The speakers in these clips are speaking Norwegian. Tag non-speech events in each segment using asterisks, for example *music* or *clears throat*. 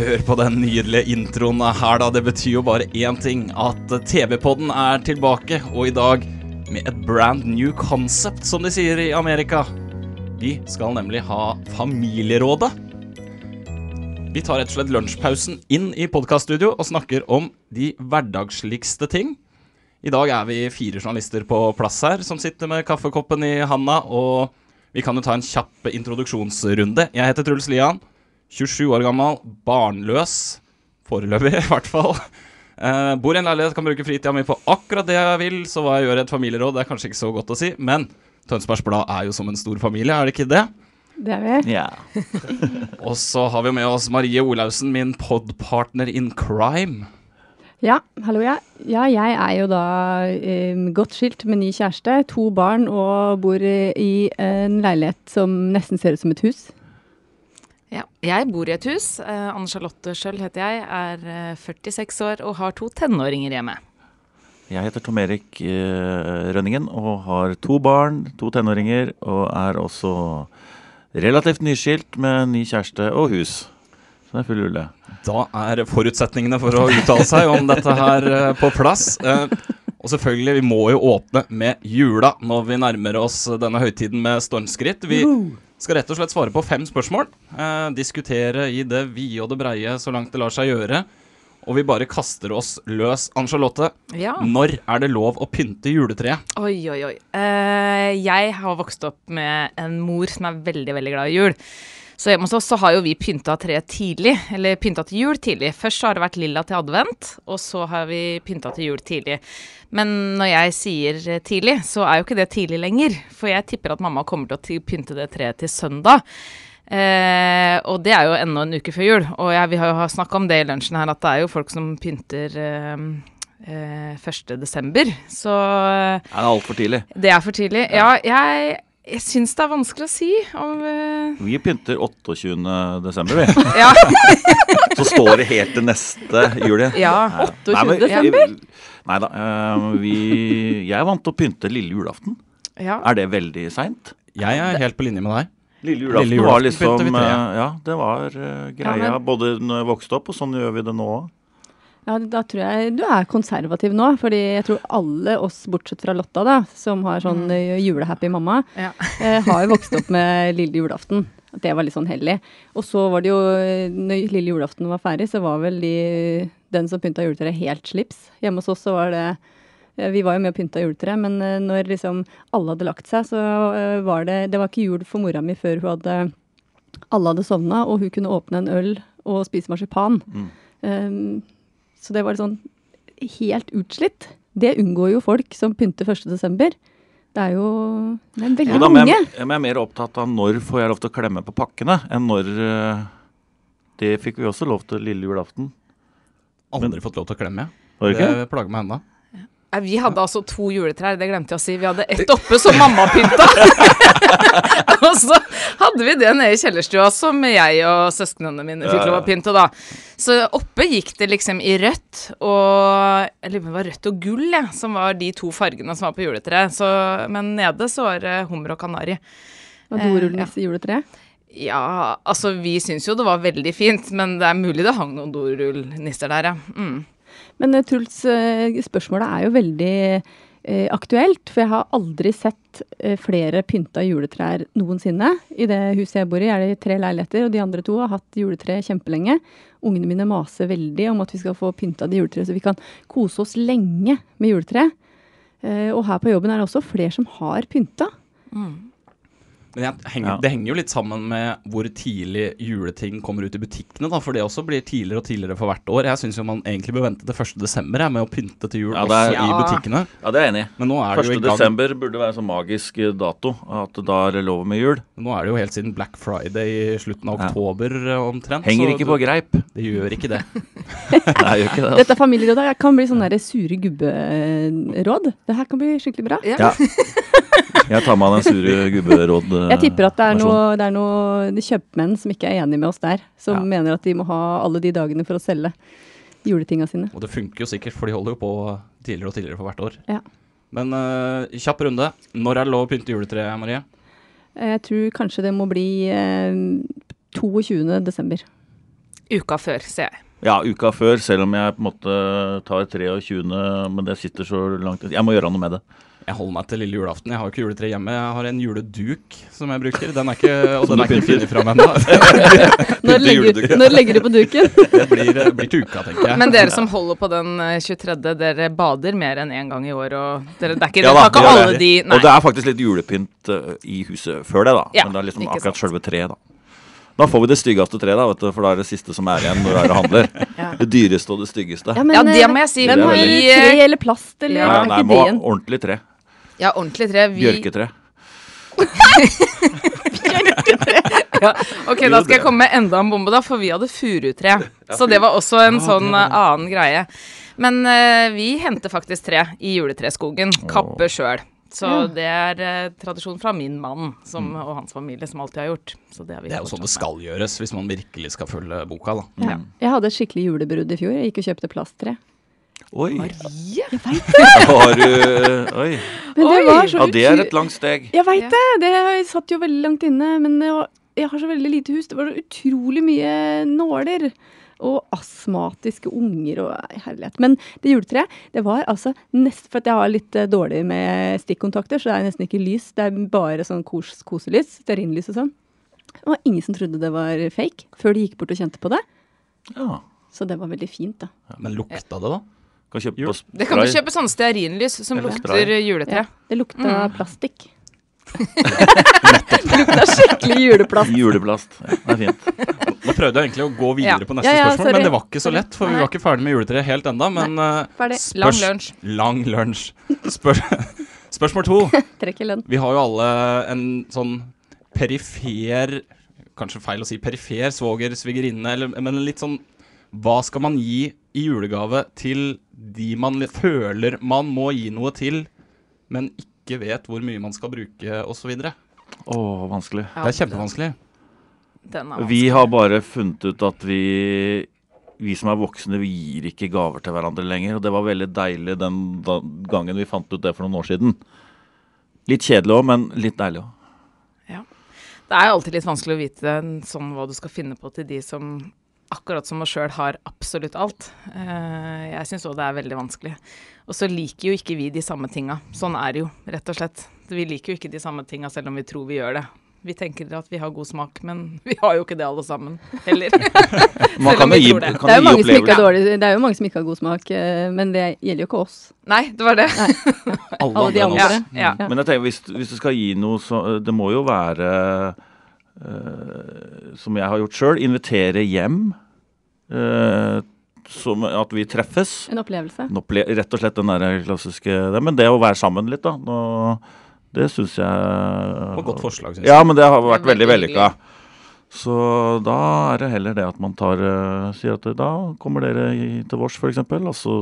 Hør på den nydelige introen her, da. Det betyr jo bare én ting. At TV-podden er tilbake, og i dag med et brand new concept, som de sier i Amerika. Vi skal nemlig ha Familierådet. Vi tar rett og slett lunsjpausen inn i podkaststudio og snakker om de hverdagsligste ting. I dag er vi fire journalister på plass her som sitter med kaffekoppen i handa, og vi kan jo ta en kjapp introduksjonsrunde. Jeg heter Truls Lian. 27 år gammel, barnløs. Foreløpig, *laughs* i hvert fall. Uh, bor i en leilighet, kan bruke fritida mi på akkurat det jeg vil, så hva jeg gjør i et familieråd, det er kanskje ikke så godt å si. Men Tønsbergs Blad er jo som en stor familie, er det ikke det? Det er vi. Yeah. *laughs* Og så har vi med oss Marie Olaussen, min podpartner in crime. Ja, hallo, ja. Ja, jeg er jo da um, godt skilt med ny kjæreste, to barn og bor i, en leilighet som nesten ser ut som et hus. Ja, jeg bor i et hus. Eh, Anne Charlotte Schjøll heter jeg, er eh, 46 år og har to tenåringer hjemme. Jeg heter Tom Erik eh, Rønningen og har to barn, to tenåringer, og er også relativt nyskilt med ny kjæreste og hus. Så det er full rulle. Da er forutsetningene for å uttale seg om dette her eh, på plass. Eh, og selvfølgelig, vi må jo åpne med jula når vi nærmer oss denne høytiden med stormskritt. Vi skal rett og slett svare på fem spørsmål. Eh, diskutere i det vide og det breie så langt det lar seg gjøre. Og vi bare kaster oss løs. Ann-Charlotte, Ja. når er det lov å pynte juletreet? Oi, oi, oi. Eh, jeg har vokst opp med en mor som er veldig, veldig glad i jul. Så hjemme hos oss så har jo vi pynta treet tidlig, eller pynta til jul tidlig. Først så har det vært lilla til advent, og så har vi pynta til jul tidlig. Men når jeg sier eh, tidlig, så er jo ikke det tidlig lenger. For jeg tipper at mamma kommer til å pynte det treet til søndag. Eh, og det er jo ennå en uke før jul. Og jeg, vi har jo snakka om det i lunsjen her, at det er jo folk som pynter eh, eh, 1. desember. Så eh, Er det altfor tidlig? det er for tidlig. Ja, jeg, jeg syns det er vanskelig å si om uh... Vi pynter 28. desember, vi. *laughs* Ja. *laughs* Så står det helt til neste jul. Ja, ja. Nei, men- desember? Nei da. Uh, vi Jeg er vant til å pynte lille julaften. ja. Er det veldig seint? Jeg er helt på linje med deg. Lille julaften, Lille julaften var liksom eh, Ja, det var greia Ja, men- både når jeg vokste opp, og sånn gjør vi det nå òg. Ja, da tror jeg du er konservativ nå, fordi jeg tror alle oss, bortsett fra Lotta, da, som har sånn mm. julehappy mamma, Ja. *laughs* eh, har jo vokst opp med lille julaften. At det var litt sånn hellig. Og så var det jo, eh, når lille julaften var ferdig, så var vel de, den som pynta juletreet, helt slips. Hjemme hos oss så var det eh, Vi var jo med og pynta juletreet, men eh, når liksom alle hadde lagt seg, så eh, var det Det var ikke jul for mora mi før hun hadde Alle hadde sovna, og hun kunne åpne en øl og spise marsipan. Um, så det var sånn helt utslitt. Det unngår jo folk som pynter 1. desember. Det er jo det er veldig ja, men mange. jeg, jeg er mer opptatt av når får jeg lov til å klemme på pakkene, enn når eh, Det fikk vi også lov til lille julaften. Aldri fått lov til å klemme. jeg. det? Det plager meg ennå. Nei, Vi hadde altså to juletrær, det glemte jeg å si. Vi hadde ett oppe som mamma pynta. *laughs* og så hadde vi det nede i kjellerstua som jeg og søsknene mine fikk lov å pynte, da. Så oppe gikk det liksom i rødt og Jeg lurer på om det var rødt og gull, ja, som var de to fargene som var på juletreet. Så, men nede så var det hummer og kanari. Og Eh, dorullnisse juletre. Ja, altså vi syns jo det var veldig fint, men det er mulig det hang noen dorullnisser der, ja. Mm. Men eh, Truls, eh, spørsmålet er jo veldig eh, aktuelt. For jeg har aldri sett flere pynta juletrær noensinne. I det huset jeg bor i er det tre leiligheter, og de andre to har hatt juletre kjempelenge. Ungene mine maser veldig om at vi skal få pynta det juletreet, så vi kan kose oss lenge med juletre. Og her på jobben er det også flere som har pynta. Men jeg, henger, Ja. det henger jo litt sammen med hvor tidlig juleting kommer ut i butikkene, da. For det også blir tidligere og tidligere for hvert år. Jeg syns man egentlig bør vente til 1. desember med å pynte til jul Ja, er- i Ja. butikkene. Ja, det er jeg enig i. Men nå er det jo 1. i gang. desember burde være en sånn magisk eh, dato. At da er det lov med jul. Nå er det jo helt siden Black Friday i slutten av Ja. oktober eh, omtrent. Henger så ikke på greip. det gjør ikke det. *laughs* Nei, gjør ikke det. Dette familierådet kan bli sånn der sure gubberåd. Det her kan bli skikkelig bra. Ja. *laughs* Jeg tar meg av den sure gubberåd. Eh, Jeg tipper at det er noe, det er noe kjøpmenn som ikke er enig med oss der, som Ja. mener at de må ha alle de dagene for å selge juletinga sine. Og det funker jo sikkert, for de holder jo på tidligere og tidligere for hvert år. Ja. Men uh, kjapp runde. Når er det lov å pynte juletreet, Marie? Jeg tror kanskje det må bli uh, 22. desember. Uka før, ser jeg. Ja, uka før, selv om jeg på en måte tar 23., men det sitter så langt Jeg må gjøre noe med det. Jeg holder meg til lille julaften. Jeg har jo ikke juletre hjemme. Jeg har en juleduk som jeg bruker. Den er ikke, og Som den er ikke funnet fram ennå. *laughs* Når legger, når legger du på duken? *laughs* Det blir, eh, blir til uka, tenker jeg. Men dere som holder på den eh, 23., dere bader mer enn én gang i år, og dere, det er ikke, Ja da, ikke det alle de Nei. Og det er faktisk litt julepynt eh, i huset før det, da. Ja, men det er liksom akkurat sjølve treet, da. Da får vi det styggeste treet, da, vet du, for da er det siste som er igjen når det er handler. *laughs* Ja. Det dyreste og det styggeste. men, Ja, det eh, må jeg si. Men veldig- dere tre eller plast, eller Ja, nei, må ha ordentlig tre. Ja, ordentlig tre. Vi, Bjørketre. *laughs* ja. Ok, da skal jeg komme med enda en bombe, da, for vi hadde furutre. Så det var også en sånn eh, annen greie. Men uh, vi henter faktisk tre i juletreskogen. Kapper sjøl. Så Ja. det er eh, tradisjon fra min mann som, og hans familie som alltid har gjort. Så det, har vi Det er jo sånn det skal gjøres, hvis man virkelig skal følge boka, da. ja. Jeg hadde et skikkelig julebrudd i fjor. Jeg gikk og kjøpte plasttre. Oi. Marie? *laughs* Har du Oi. Men det Oi! Ja, det er et langt steg. Jeg veit Ja. det! Det satt jo veldig langt inne. Men jeg har så veldig lite hus. Det var så utrolig mye nåler. Og astmatiske unger og herlighet. Men det juletreet, det var altså nest, For at jeg har litt eh, dårlig med stikkontakter, så det er nesten ikke lys. Det er bare sånn kos, koselys. Stearinlys og sånn. Det var ingen som trodde det var fake, før de gikk bort og kjente på det. Ja. Så det var veldig fint, da. Men lukta det, da? Kan Det kan du kjøpe sånne stearinlys som Eller lukter spray. juletre. Ja, det lukta Mm. plastikk. *laughs* det lukta skikkelig juleplast. Juleplast. Ja, det er fint. Nå prøvde jeg egentlig å gå videre Ja. på neste Ja, ja, spørsmål, sorry. men det var ikke så lett. For vi var ikke ferdig med juletreet helt enda, men Ferdig. Lang lunsj. Lang lunsj. Spør *laughs* spørsmål to. *laughs* Trekker lønn. Vi har jo alle en sånn perifer Kanskje feil å si perifer svoger, svigerinne, eller, men litt sånn Hva skal man gi i julegave til de man føler man må gi noe til, men ikke vet hvor mye man skal bruke, osv.? Det Å, vanskelig. Ja, er kjempevanskelig. Vi har bare funnet ut at vi vi som er voksne, vi gir ikke gaver til hverandre lenger. Og det var veldig deilig den da, gangen vi fant ut det for noen år siden. Litt kjedelig òg, men litt deilig òg. Det er alltid litt vanskelig å vite sånn hva du skal finne på til de som akkurat som oss sjøl har absolutt alt. Eh, jeg syns òg det er veldig vanskelig. Og så liker jo ikke vi de samme tinga. Sånn er det jo, rett og slett. Vi liker jo ikke de samme tinga selv om vi tror vi gjør det. Vi tenker at vi har god smak, men *laughs* vi har jo ikke det alle sammen heller. *laughs* Man kan jo gi, det. kan Det er, jo mange som ikke har dårlig, det er jo mange som ikke har god smak, eh, men det gjelder jo ikke oss. Nei, det var det. *laughs* Alle de enn andre. Ja, ja. Men jeg tenker, hvis, hvis du skal gi noe, så Det må jo være uh, Som jeg har gjort sjøl, invitere hjem. Uh, som at vi treffes. En opplevelse. En opple rett og slett den der klassiske det, Men det å være sammen litt, da. Nå, det syns jeg Og godt forslag, syns Ja, men det har vært Det veldig vellykka. Så da er det heller det at man tar eh, sier at da kommer dere til vårs, f.eks., og så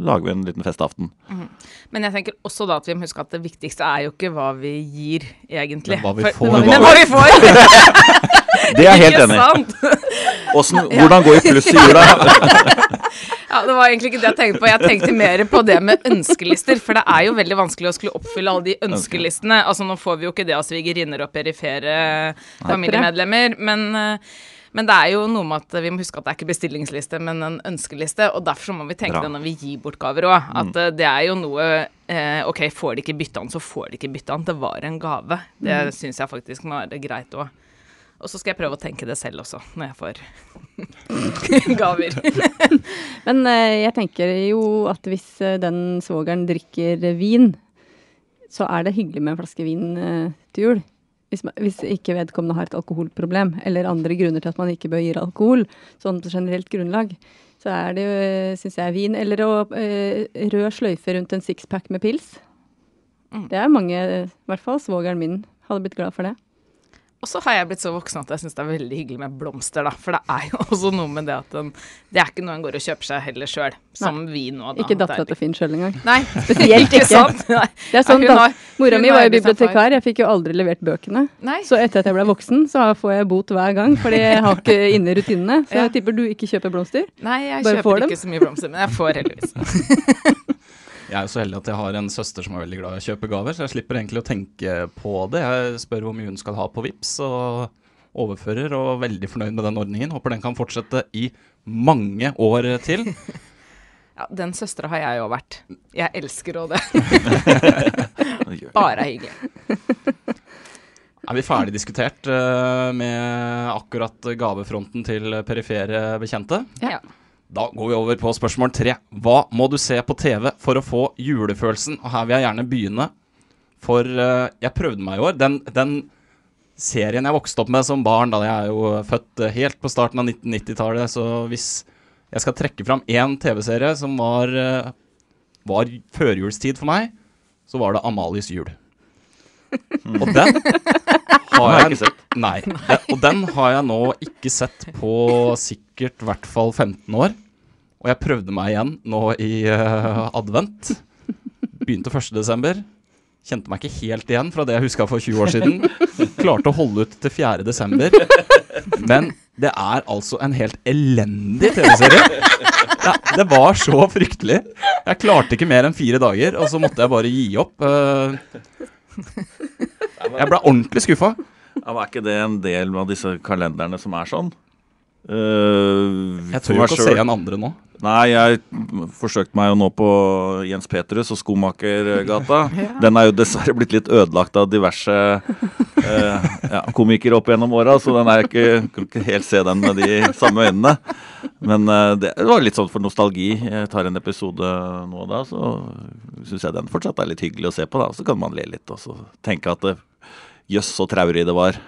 lager vi en liten festaften. Men jeg tenker også da at vi må huske at det viktigste er jo ikke hva vi gir, egentlig. Men hva vi For- får. Men hva vi får! *laughs* Det er jeg helt enig i. Hvordan går i pluss i jula? *laughs* Ja, Det var egentlig ikke det jeg tenkte på. Jeg tenkte mer på det med ønskelister. For det er jo veldig vanskelig å skulle oppfylle alle de ønskelistene. Altså Nå får vi jo ikke det av svigerinner og perifere familiemedlemmer, men, eh, men det er jo noe med at vi må huske at det er ikke bestillingsliste, men en ønskeliste. Og derfor må vi tenke Bra. det når vi gir bort gaver òg. At eh, det er jo noe eh, Ok, får de ikke bytte an, så får de ikke bytte an. Det var en gave. Det Mm. syns jeg faktisk må være greit òg. Og så skal jeg prøve å tenke det selv også, når jeg får *laughs* gaver. *laughs* Men eh, jeg tenker jo at hvis eh, den svogeren drikker vin, så er det hyggelig med en flaske vin eh, til jul. hvis, man, hvis ikke vedkommende har et alkoholproblem, eller andre grunner til at man ikke bør gi alkohol, sånn på generelt grunnlag, så er det jo, syns jeg, vin. Eller å rød sløyfe rundt en sixpack med pils. Mm. Det er mange, i hvert fall svogeren min, hadde blitt glad for det. Og så har jeg blitt så voksen at jeg syns det er veldig hyggelig med blomster, da. For det er jo *laughs* også noe med det at den, det er ikke noe en går og kjøper seg heller sjøl, som vi nå, da. Ikke er dattera til Finn sjøl engang. Nei, *laughs* Spesielt ikke ikke. sant? Nei. Det er sånn da, Mora mi var jo bibliotekar, jeg fikk jo aldri levert bøkene. Nei. Så etter at jeg ble voksen, så får jeg bot hver gang, fordi jeg har ikke *laughs* inne rutinene. Så jeg tipper du ikke kjøper blomster? Nei, jeg Bare kjøper dem? ikke så mye blomster, men jeg får heldigvis. Jeg er jo så heldig at jeg har en søster som er veldig glad i å kjøpe gaver, så jeg slipper egentlig å tenke på det. Jeg spør hvor mye hun skal ha på VIPs og overfører, og er veldig fornøyd med den ordningen. Håper den kan fortsette i mange år til. *laughs* Ja, den søstera har jeg jo vært. Jeg elsker òg det. Det *laughs* Bare hyggelig. Er vi ferdig diskutert eh, med akkurat gavefronten til perifere bekjente? Ja. Da går vi over på spørsmål tre. Hva må du se på TV for å få julefølelsen? Og her vil jeg gjerne begynne. For uh, jeg prøvde meg i år. Den, den serien jeg vokste opp med som barn, da jeg er jo født eh, helt på starten av 1990-tallet, så hvis jeg skal trekke fram én TV-serie som var, uh, var førjulstid for meg, så var det Amalies jul. *laughs* Og den har jeg ikke sett. *laughs* Nei. Og den har jeg nå ikke sett på sikkert i hvert fall 15 år. Og jeg prøvde meg igjen nå i uh, advent. Begynte 1. desember. Kjente meg ikke helt igjen fra det jeg huska for 20 år siden. Klarte å holde ut til 4. desember. Men det er altså en helt elendig TV-serie. Ja, det var så fryktelig. Jeg klarte ikke mer enn fire dager, og så måtte jeg bare gi opp. eh. Jeg ble ordentlig skuffa. Ja, men er ikke det en del av disse kalenderne som er sånn? Uh, Jeg tør ikke å se igjen andre nå. Nei, jeg forsøkte meg jo nå på Jens Petrus og Skomakergata. *laughs* Den er jo dessverre blitt litt ødelagt av diverse eh, ja, komikere opp gjennom åra, så den er ikke, kan ikke helt se den med de samme øynene. Men eh, det var litt sånn for nostalgi. Jeg tar en episode nå og da, så syns jeg den fortsatt er litt hyggelig å se på. da, Så kan man le litt og så tenke at jøss, så traurig det var.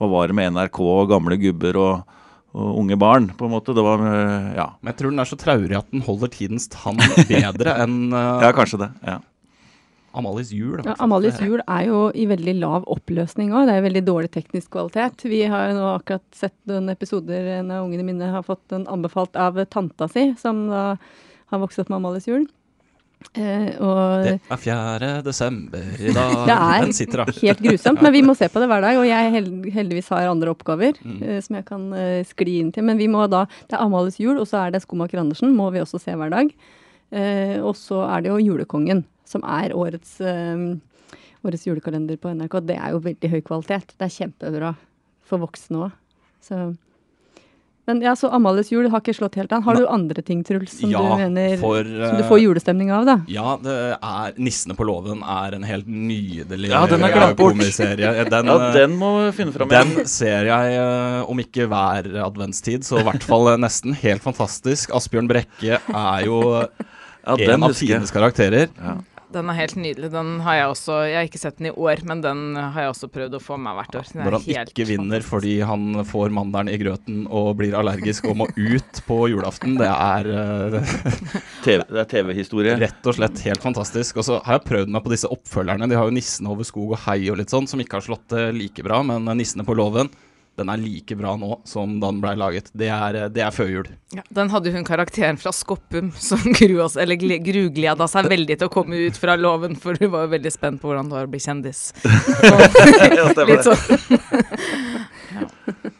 Hva var det med NRK og gamle gubber og, og unge barn, på en måte? Det var eh, Ja. Men jeg tror den er så traurig at den holder tidens tann *laughs* bedre enn uh, Ja, kanskje det. ja. Amalies jul. i Ja. Amalies hjul jul er jo i veldig lav oppløsning òg. Det er veldig dårlig teknisk kvalitet. Vi har jo nå akkurat sett noen episoder når ungene mine har fått den anbefalt av tanta si, som da har vokst opp med Amalies jul. Eh, og Det er 4. desember i dag. *laughs* Det er sitter, da. helt grusomt, men vi må se på det hver dag. Og jeg held, heldigvis har andre oppgaver Mm. uh, som jeg kan uh, skli inn til. Men vi må da Det er Amalies jul, og så er det Skomaker Andersen, må vi også se hver dag. Og så er det jo Julekongen, som er årets, årets julekalender på NRK. Det er jo veldig høy kvalitet. Det er kjempebra for voksne òg. Så men ja, så Amalies jul har ikke slått helt an. Har du andre ting, Truls, som Ja, du mener for, Som du eh, får julestemning av, da? Ja, det er 'Nissene på låven' er en helt nydelig Ja, den er glemt bort. komiserie. Den, Ja, eh, den må vi finne fram igjen. Den ser jeg, eh, om ikke hver adventstid, så i hvert fall eh, nesten helt fantastisk. Asbjørn Brekke er jo Ja, den en av tidenes karakterer. Den er helt nydelig. Den har jeg også Jeg har ikke sett den i år, men den har jeg også prøvd å få med hvert år. Er Når han helt ikke vinner fordi han får mandelen i grøten og blir allergisk og må ut på julaften, det er *laughs* *laughs* uh, TV, det TV-historie. rett og slett helt fantastisk. Og så har jeg prøvd meg på disse oppfølgerne. De har jo 'Nissene over skog og hei' og litt sånn, som ikke har slått det like bra. Men 'Nissene på låven' den er like bra nå som da den blei laget. Det er, eh, det er før jul. Ja, den hadde hun karakteren fra Skoppum *laughs* som grua, grugleda seg veldig til å komme ut fra låven, for hun var jo veldig spent på hvordan det var å bli kjendis. *laughs* Ja, stemmer Litt det. sånn. *laughs*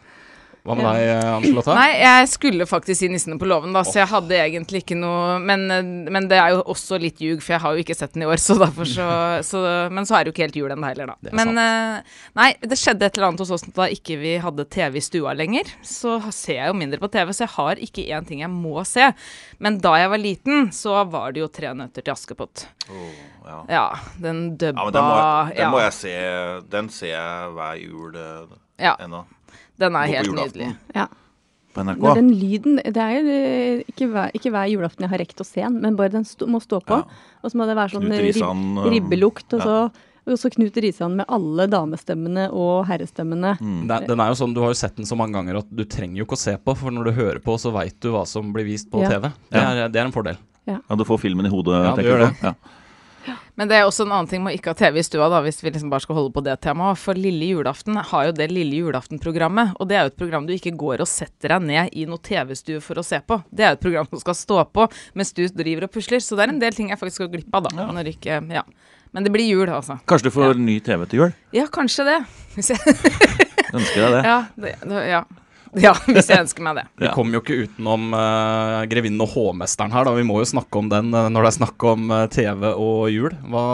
Hva med deg, eh, Anne-Charlotte? Nei, jeg skulle faktisk si 'Nissene på låven', da, så jeg hadde egentlig ikke noe men, eh, men det er jo også litt ljug, for jeg har jo ikke sett den i år, så derfor så, *laughs* så Men så er det jo ikke helt jul ennå heller, da. Men sant. nei, det skjedde et eller annet hos oss da ikke vi hadde TV i stua lenger. Så ser jeg jo mindre på TV, så jeg har ikke én ting jeg må se. Men da jeg var liten, så var det jo 'Tre nøtter til Askepott'. ja. Ja, den dubba Ja, den må, jeg- den ja, må jeg se Den ser jeg hver jul eh, ja, ennå. Den er helt nydelig. Ja. På NRK. Men den lyden Det er jo eh, ikke hver, ikke hver julaften jeg har rekt å se den, men bare den stå, må stå på. Ja. Og så må det være sånn Risan, rib, ribbelukt, og ja. så Og så Knut Risan med alle damestemmene og herrestemmene. Mm. Den, den er jo sånn, Du har jo sett den så mange ganger at du trenger jo ikke å se på, for når du hører på, så veit du hva som blir vist på Ja. TV. Det er, det er en fordel. Ja, du får filmen i hodet. Ja, du gjør det. på. Ja. Men det er også en annen ting med å ikke ha TV i stua, da, hvis vi liksom bare skal holde på det temaet. For Lille julaften har jo det Lille julaften-programmet, og det er jo et program du ikke går og setter deg ned i noe TV-stue for å se på. Det er jo et program som skal stå på mens du driver og pusler, så det er en del ting jeg faktisk går glipp av, da. Når ikke, ja. Men det blir jul, altså. Kanskje du får ny TV til jul? Ja, kanskje det. Hvis jeg, Ønsker deg det? *laughs* ja, det, det, ja. Ja, hvis jeg ønsker meg det. Vi Ja. kommer jo ikke utenom uh, Grevinnen og hovmesteren her, da. Vi må jo snakke om den uh, når det er snakk om uh, TV og jul. Hva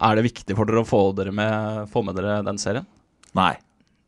Er det viktig for dere å få, dere med, få med dere den serien? Nei.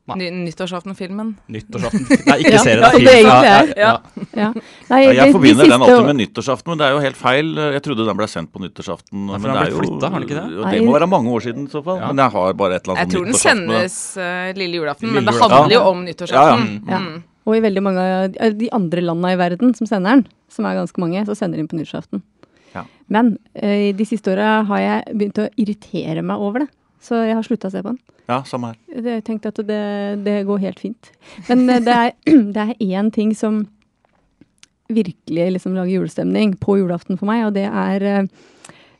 Ny, nyttårsaften-filmen. Nyttårsaften *laughs* Nei, ikke Ja, serien, ja, det er egentlig. Ja. Ja. Nei, Ja, jeg de forbinder den siste alltid med nyttårsaften, men det er jo helt feil. Jeg trodde den ble sendt på nyttårsaften. Nei, men den det ble er jo, flyttet, har den ikke det? jo, det Nei. må være mange år siden i så fall. Ja. Men jeg har bare et eller annet Jeg tror den sendes uh, lille julaften, men det handler jo om nyttårsaften. Ja. Mm. Og i veldig mange av de andre landa i verden som sender den, som er ganske mange, så sender de den på nyttårsaften. Ja. Men uh, de siste åra har jeg begynt å irritere meg over det. Så jeg har slutta å se på den. Ja, samme her. Jeg tenkte at det, det går helt fint. Men eh, det er, *clears throat* det er én ting som virkelig liksom lager julestemning på julaften for meg, og det er eh,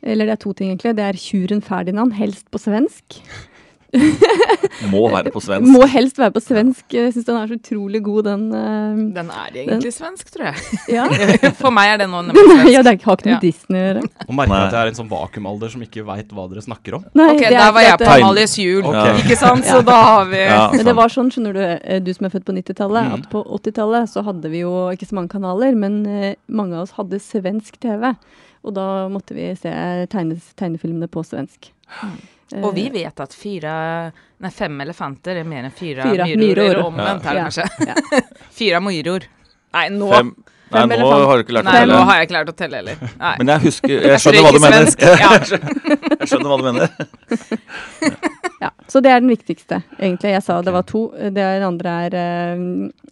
Eller det er to ting, egentlig. Det er Tjuren Ferdinand, helst på svensk. Må være på svensk. Må helst være på svensk. Jeg syns den er så utrolig god, den. Uh, Den er egentlig svensk, tror jeg. ja. *laughs* For meg er det nå *laughs* nemlig svensk. ja, det har ikke noe Ja. med Disney å gjøre. Og merker Nei. at jeg er en sånn vakuumalder som ikke veit hva dere snakker om. Nei, Ok, er der var jeg på Amalies jul, okay. *laughs* ikke sant? Så Ja. da har vi Ja, Men det var sånn, skjønner du, eh, du som er født på 90-tallet, Mm. at på 80-tallet så hadde vi jo ikke så mange kanaler, men eh, mange av oss hadde svensk TV. Og da måtte vi se tegne, tegnefilmene på svensk. Eh, Og vi vet at fire, nei, fem elefanter er mer enn fire, fire myror. omvendt her, kanskje. Ja. *laughs* Fire myror. Nei, nå Fem. Nei, Fem nå har du ikke lært å Nei, nå har jeg ikke lært å telle heller. Nei. Men jeg husker Jeg skjønner hva du mener. *laughs* Jeg skjønner hva du mener. *laughs* Ja, så det er den viktigste, egentlig. Jeg sa det var to. Det andre er eh,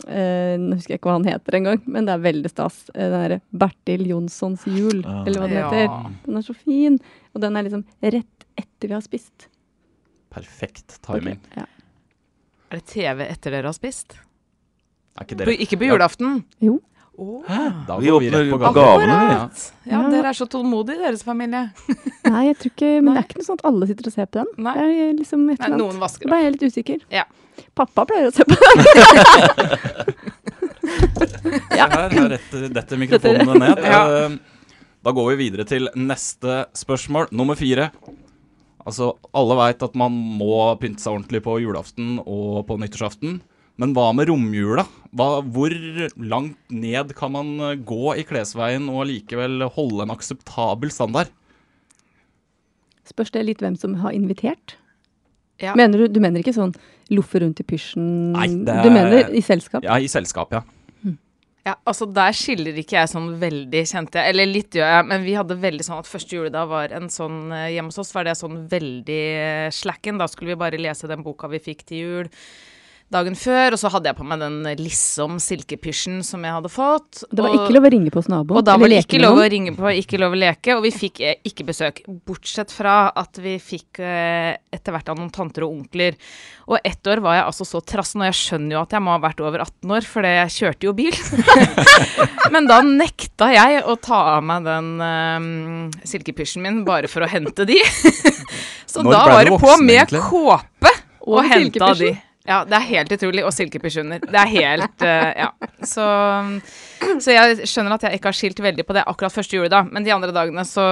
eh, Nå husker jeg ikke hva han heter engang, men det er veldig stas. Eh, Den derre Bertil Jonssons jul, Ah. eller hva den heter. Den er så fin. Og den er liksom rett etter vi har spist. Perfekt timing. Ja. Er det TV etter dere har spist? Er ikke På, dere ikke på julaften? Jo. Oh. Da Vi går vi åpner rett på gavene. Ja. Ja, dere er så tålmodige, deres familie. *laughs* Nei, jeg tror ikke Men det er ikke noe sånn at alle sitter og ser på den. Nei. Det er liksom et eller annet. noen vasker Da ble jeg litt usikker. Ja. Pappa pleier å se på den. *laughs* Ja. Her, her retter, detter mikrofonene ned. Ja. Eh, Da går vi videre til neste spørsmål, nummer fire. Altså, alle veit at man må pynte seg ordentlig på julaften og på nyttårsaften. Men hva med romjula? Hva, hvor langt ned kan man eh, gå i klesveien og likevel holde en akseptabel standard? Spørs det litt hvem som har invitert? Ja. Mener du, du mener ikke sånn loffe rundt i pysjen? Nei, det er- Du mener i selskap? Ja, i selskap, ja. Ja, altså Der skiller ikke jeg sånn veldig, kjente jeg. Eller litt gjør jeg, men vi hadde veldig sånn at første juledag var en sånn eh, Hjemme hos oss var det sånn veldig eh, slacken. Da skulle vi bare lese den boka vi fikk til jul dagen før. Og så hadde jeg på meg den Lissom silkepysjen som jeg hadde fått. Det var og- ikke lov å ringe på hos naboen? Og da var det ikke lov å ringe på, ikke lov å leke, og vi fikk eh, ikke besøk. Bortsett fra at vi fikk eh, etter hvert av noen tanter og onkler. Og ett år var jeg altså så trassen, og jeg skjønner jo at jeg må ha vært over 18 år, for jeg kjørte jo bil. *laughs* Men da nekta jeg å ta av meg den eh, silkepysjen min bare for å hente de. *laughs* så Når da var det på med egentlig? kåpe og, Og henta de. Ja, det er helt utrolig. Og silkepysjoner. Det er helt uh, Ja. Så, så jeg skjønner at jeg ikke har skilt veldig på det akkurat første juledag, men de andre dagene så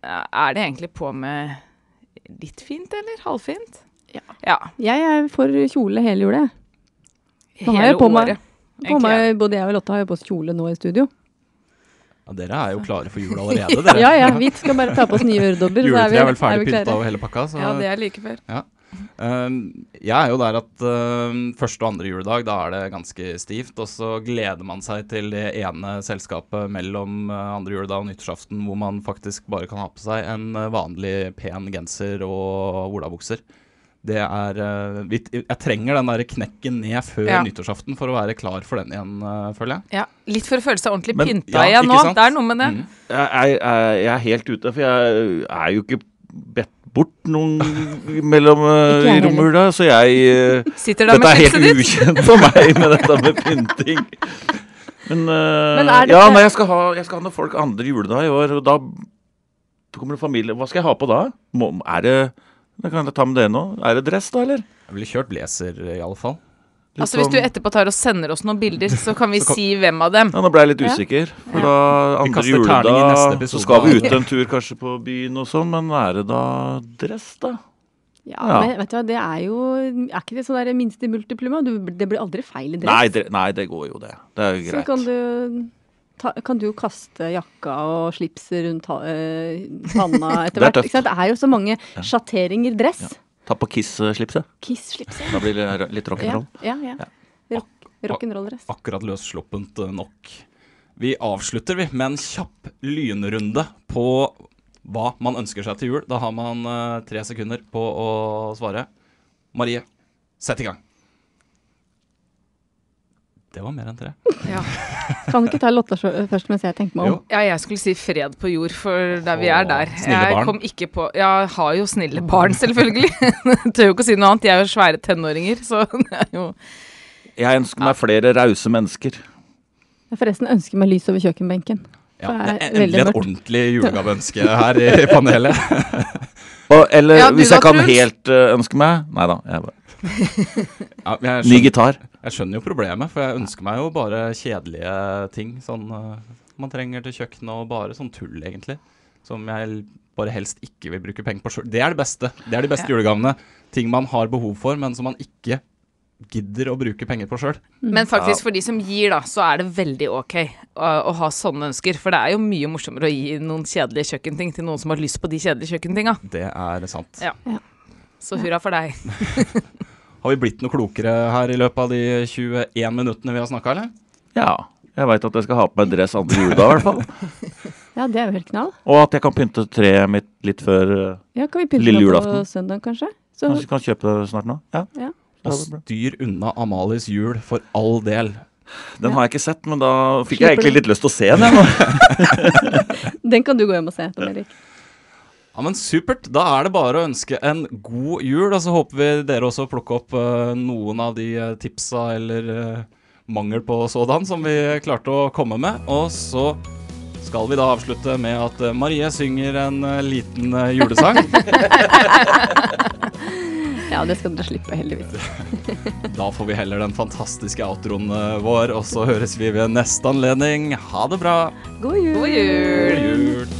eh, er det egentlig på med litt fint, eller? Halvfint? Ja. ja. Jeg er for kjole hele jula. jeg. Hele året. på meg- meg, både jeg og Lotta har jo på oss kjole nå i studio. ja. Dere er jo klare for jul allerede, dere. Ja ja, vi skal bare ta på oss nye øredobber. så Juletreet er vel ferdig pynta og hele pakka. Så Ja, det er like før. Um, jeg er jo der at um, første og andre juledag, da er det ganske stivt. Og så gleder man seg til det ene selskapet mellom uh, andre juledag og nyttårsaften hvor man faktisk bare kan ha på seg en uh, vanlig pen genser og olabukser. Det er uh, vi, Jeg trenger den der knekken ned før Ja. nyttårsaften for å være klar for den igjen, uh, føler jeg. Ja, litt for å føle seg ordentlig Men- pynta ja, igjen nå. sant? Det er noe med det. Mm. Jeg, jeg, jeg er helt ute, for jeg er jo ikke bedt bort noen mellom uh, romjula, så jeg uh, Dette er helt ditt. ukjent for meg med dette med pynting. Men, uh, Men er ja, nei, jeg skal, ha, jeg skal ha noen folk andre juledag i år, og da kommer det familie. Hva skal jeg ha på da? Må, er det Da kan jeg ta med det nå. Er det dress, da, eller? Jeg ville kjørt blazer, i alle fall. Litt Altså Hvis du sånn- etterpå tar og sender oss noen bilder, så kan vi Så kan- si hvem av dem. Ja, Nå ble jeg litt usikker. For da andre juledag så skal vi ut en tur kanskje på byen og sånn, men er det da dress, da? Ja, Ja. men vet du hva, det er jo Er ikke det sånn der minste multipluma? Du, det blir aldri feil i dress. Nei det, nei, det går jo, det. Det er jo Så greit. kan du ta, kan du kaste jakka og slipset rundt ha, eh, panna *laughs* etter Det er hvert. tøft. ikke sant? Det er jo så mange sjatteringer dress. Ja. Ta på Kiss-slipset. Kiss-slipset. Da blir det litt rock'n'roll. ja. ja. Rock, rock'n'roll-dress. Akkurat løssluppent eh, nok. Vi avslutter vi med en kjapp lynrunde på hva man ønsker seg til jul. Da har man uh, tre sekunder på å svare. Marie, sett i gang. Det var mer enn tre. Ja. Kan du ikke ta Lotta først mens jeg tenker meg om? Jo. ja, jeg skulle si fred på jord, for der vi er der. snille Jeg kom ikke på jeg har jo snille barn, selvfølgelig. *laughs* Tør jo ikke å si noe annet. De er jo svære tenåringer, så *laughs* det er jo Jeg ønsker meg flere rause mennesker. Jeg forresten ønsker meg lys over kjøkkenbenken. Ja, det er endelig et mørkt. ordentlig julegaveønske her i panelet. *laughs* Og, eller Ja, hvis jeg kan helt eh, ønske meg Nei da. Jeg, bare- Ja, ny gitar. Jeg skjønner jo problemet, for jeg ønsker meg jo bare kjedelige ting. Sånn eh, man trenger til kjøkkenet, og bare sånn tull, egentlig. Som jeg bare helst ikke vil bruke penger på sjøl. Det er det beste. Det er de beste Ja. julegavene. Ting man har behov for, men som man ikke gidder å bruke penger på sjøl. Men faktisk for de som gir, da, så er det veldig ok å, å ha sånne ønsker. For det er jo mye morsommere å gi noen kjedelige kjøkkenting til noen som har lyst på de kjedelige kjøkkentinga. Det er sant. Ja. Så hurra for deg. *laughs* Har vi blitt noe klokere her i løpet av de 21 minuttene vi har snakka, eller? Ja. Jeg veit at jeg skal ha på meg dress andre juledag, i hvert fall. *laughs* Ja, det er jo helt knall. Og at jeg kan pynte treet mitt litt før eh, Ja, kan vi pynte Lille julaften. på søndag, kanskje? Så, Kanskje kan kjøpe det snart nå? Ja. ja. Og styr unna Amalies jul, for all del. Den har jeg ikke sett, men da fikk jeg egentlig litt lyst til å se den. *laughs* *laughs* Den kan du gå hjem og se, Tom Erik. Ja, men Supert. Da er det bare å ønske en god jul. Og så håper vi dere også plukker opp uh, noen av de eh, tipsa eller uh, mangel på sådan som vi klarte å komme med. Og så skal vi da avslutte med at Marie synger en liten julesang. *laughs* Ja, det skal dere slippe, heldigvis. *laughs* da får vi heller den fantastiske outroen vår, og så høres vi ved neste anledning. Ha det bra. God jul! God jul! God jul.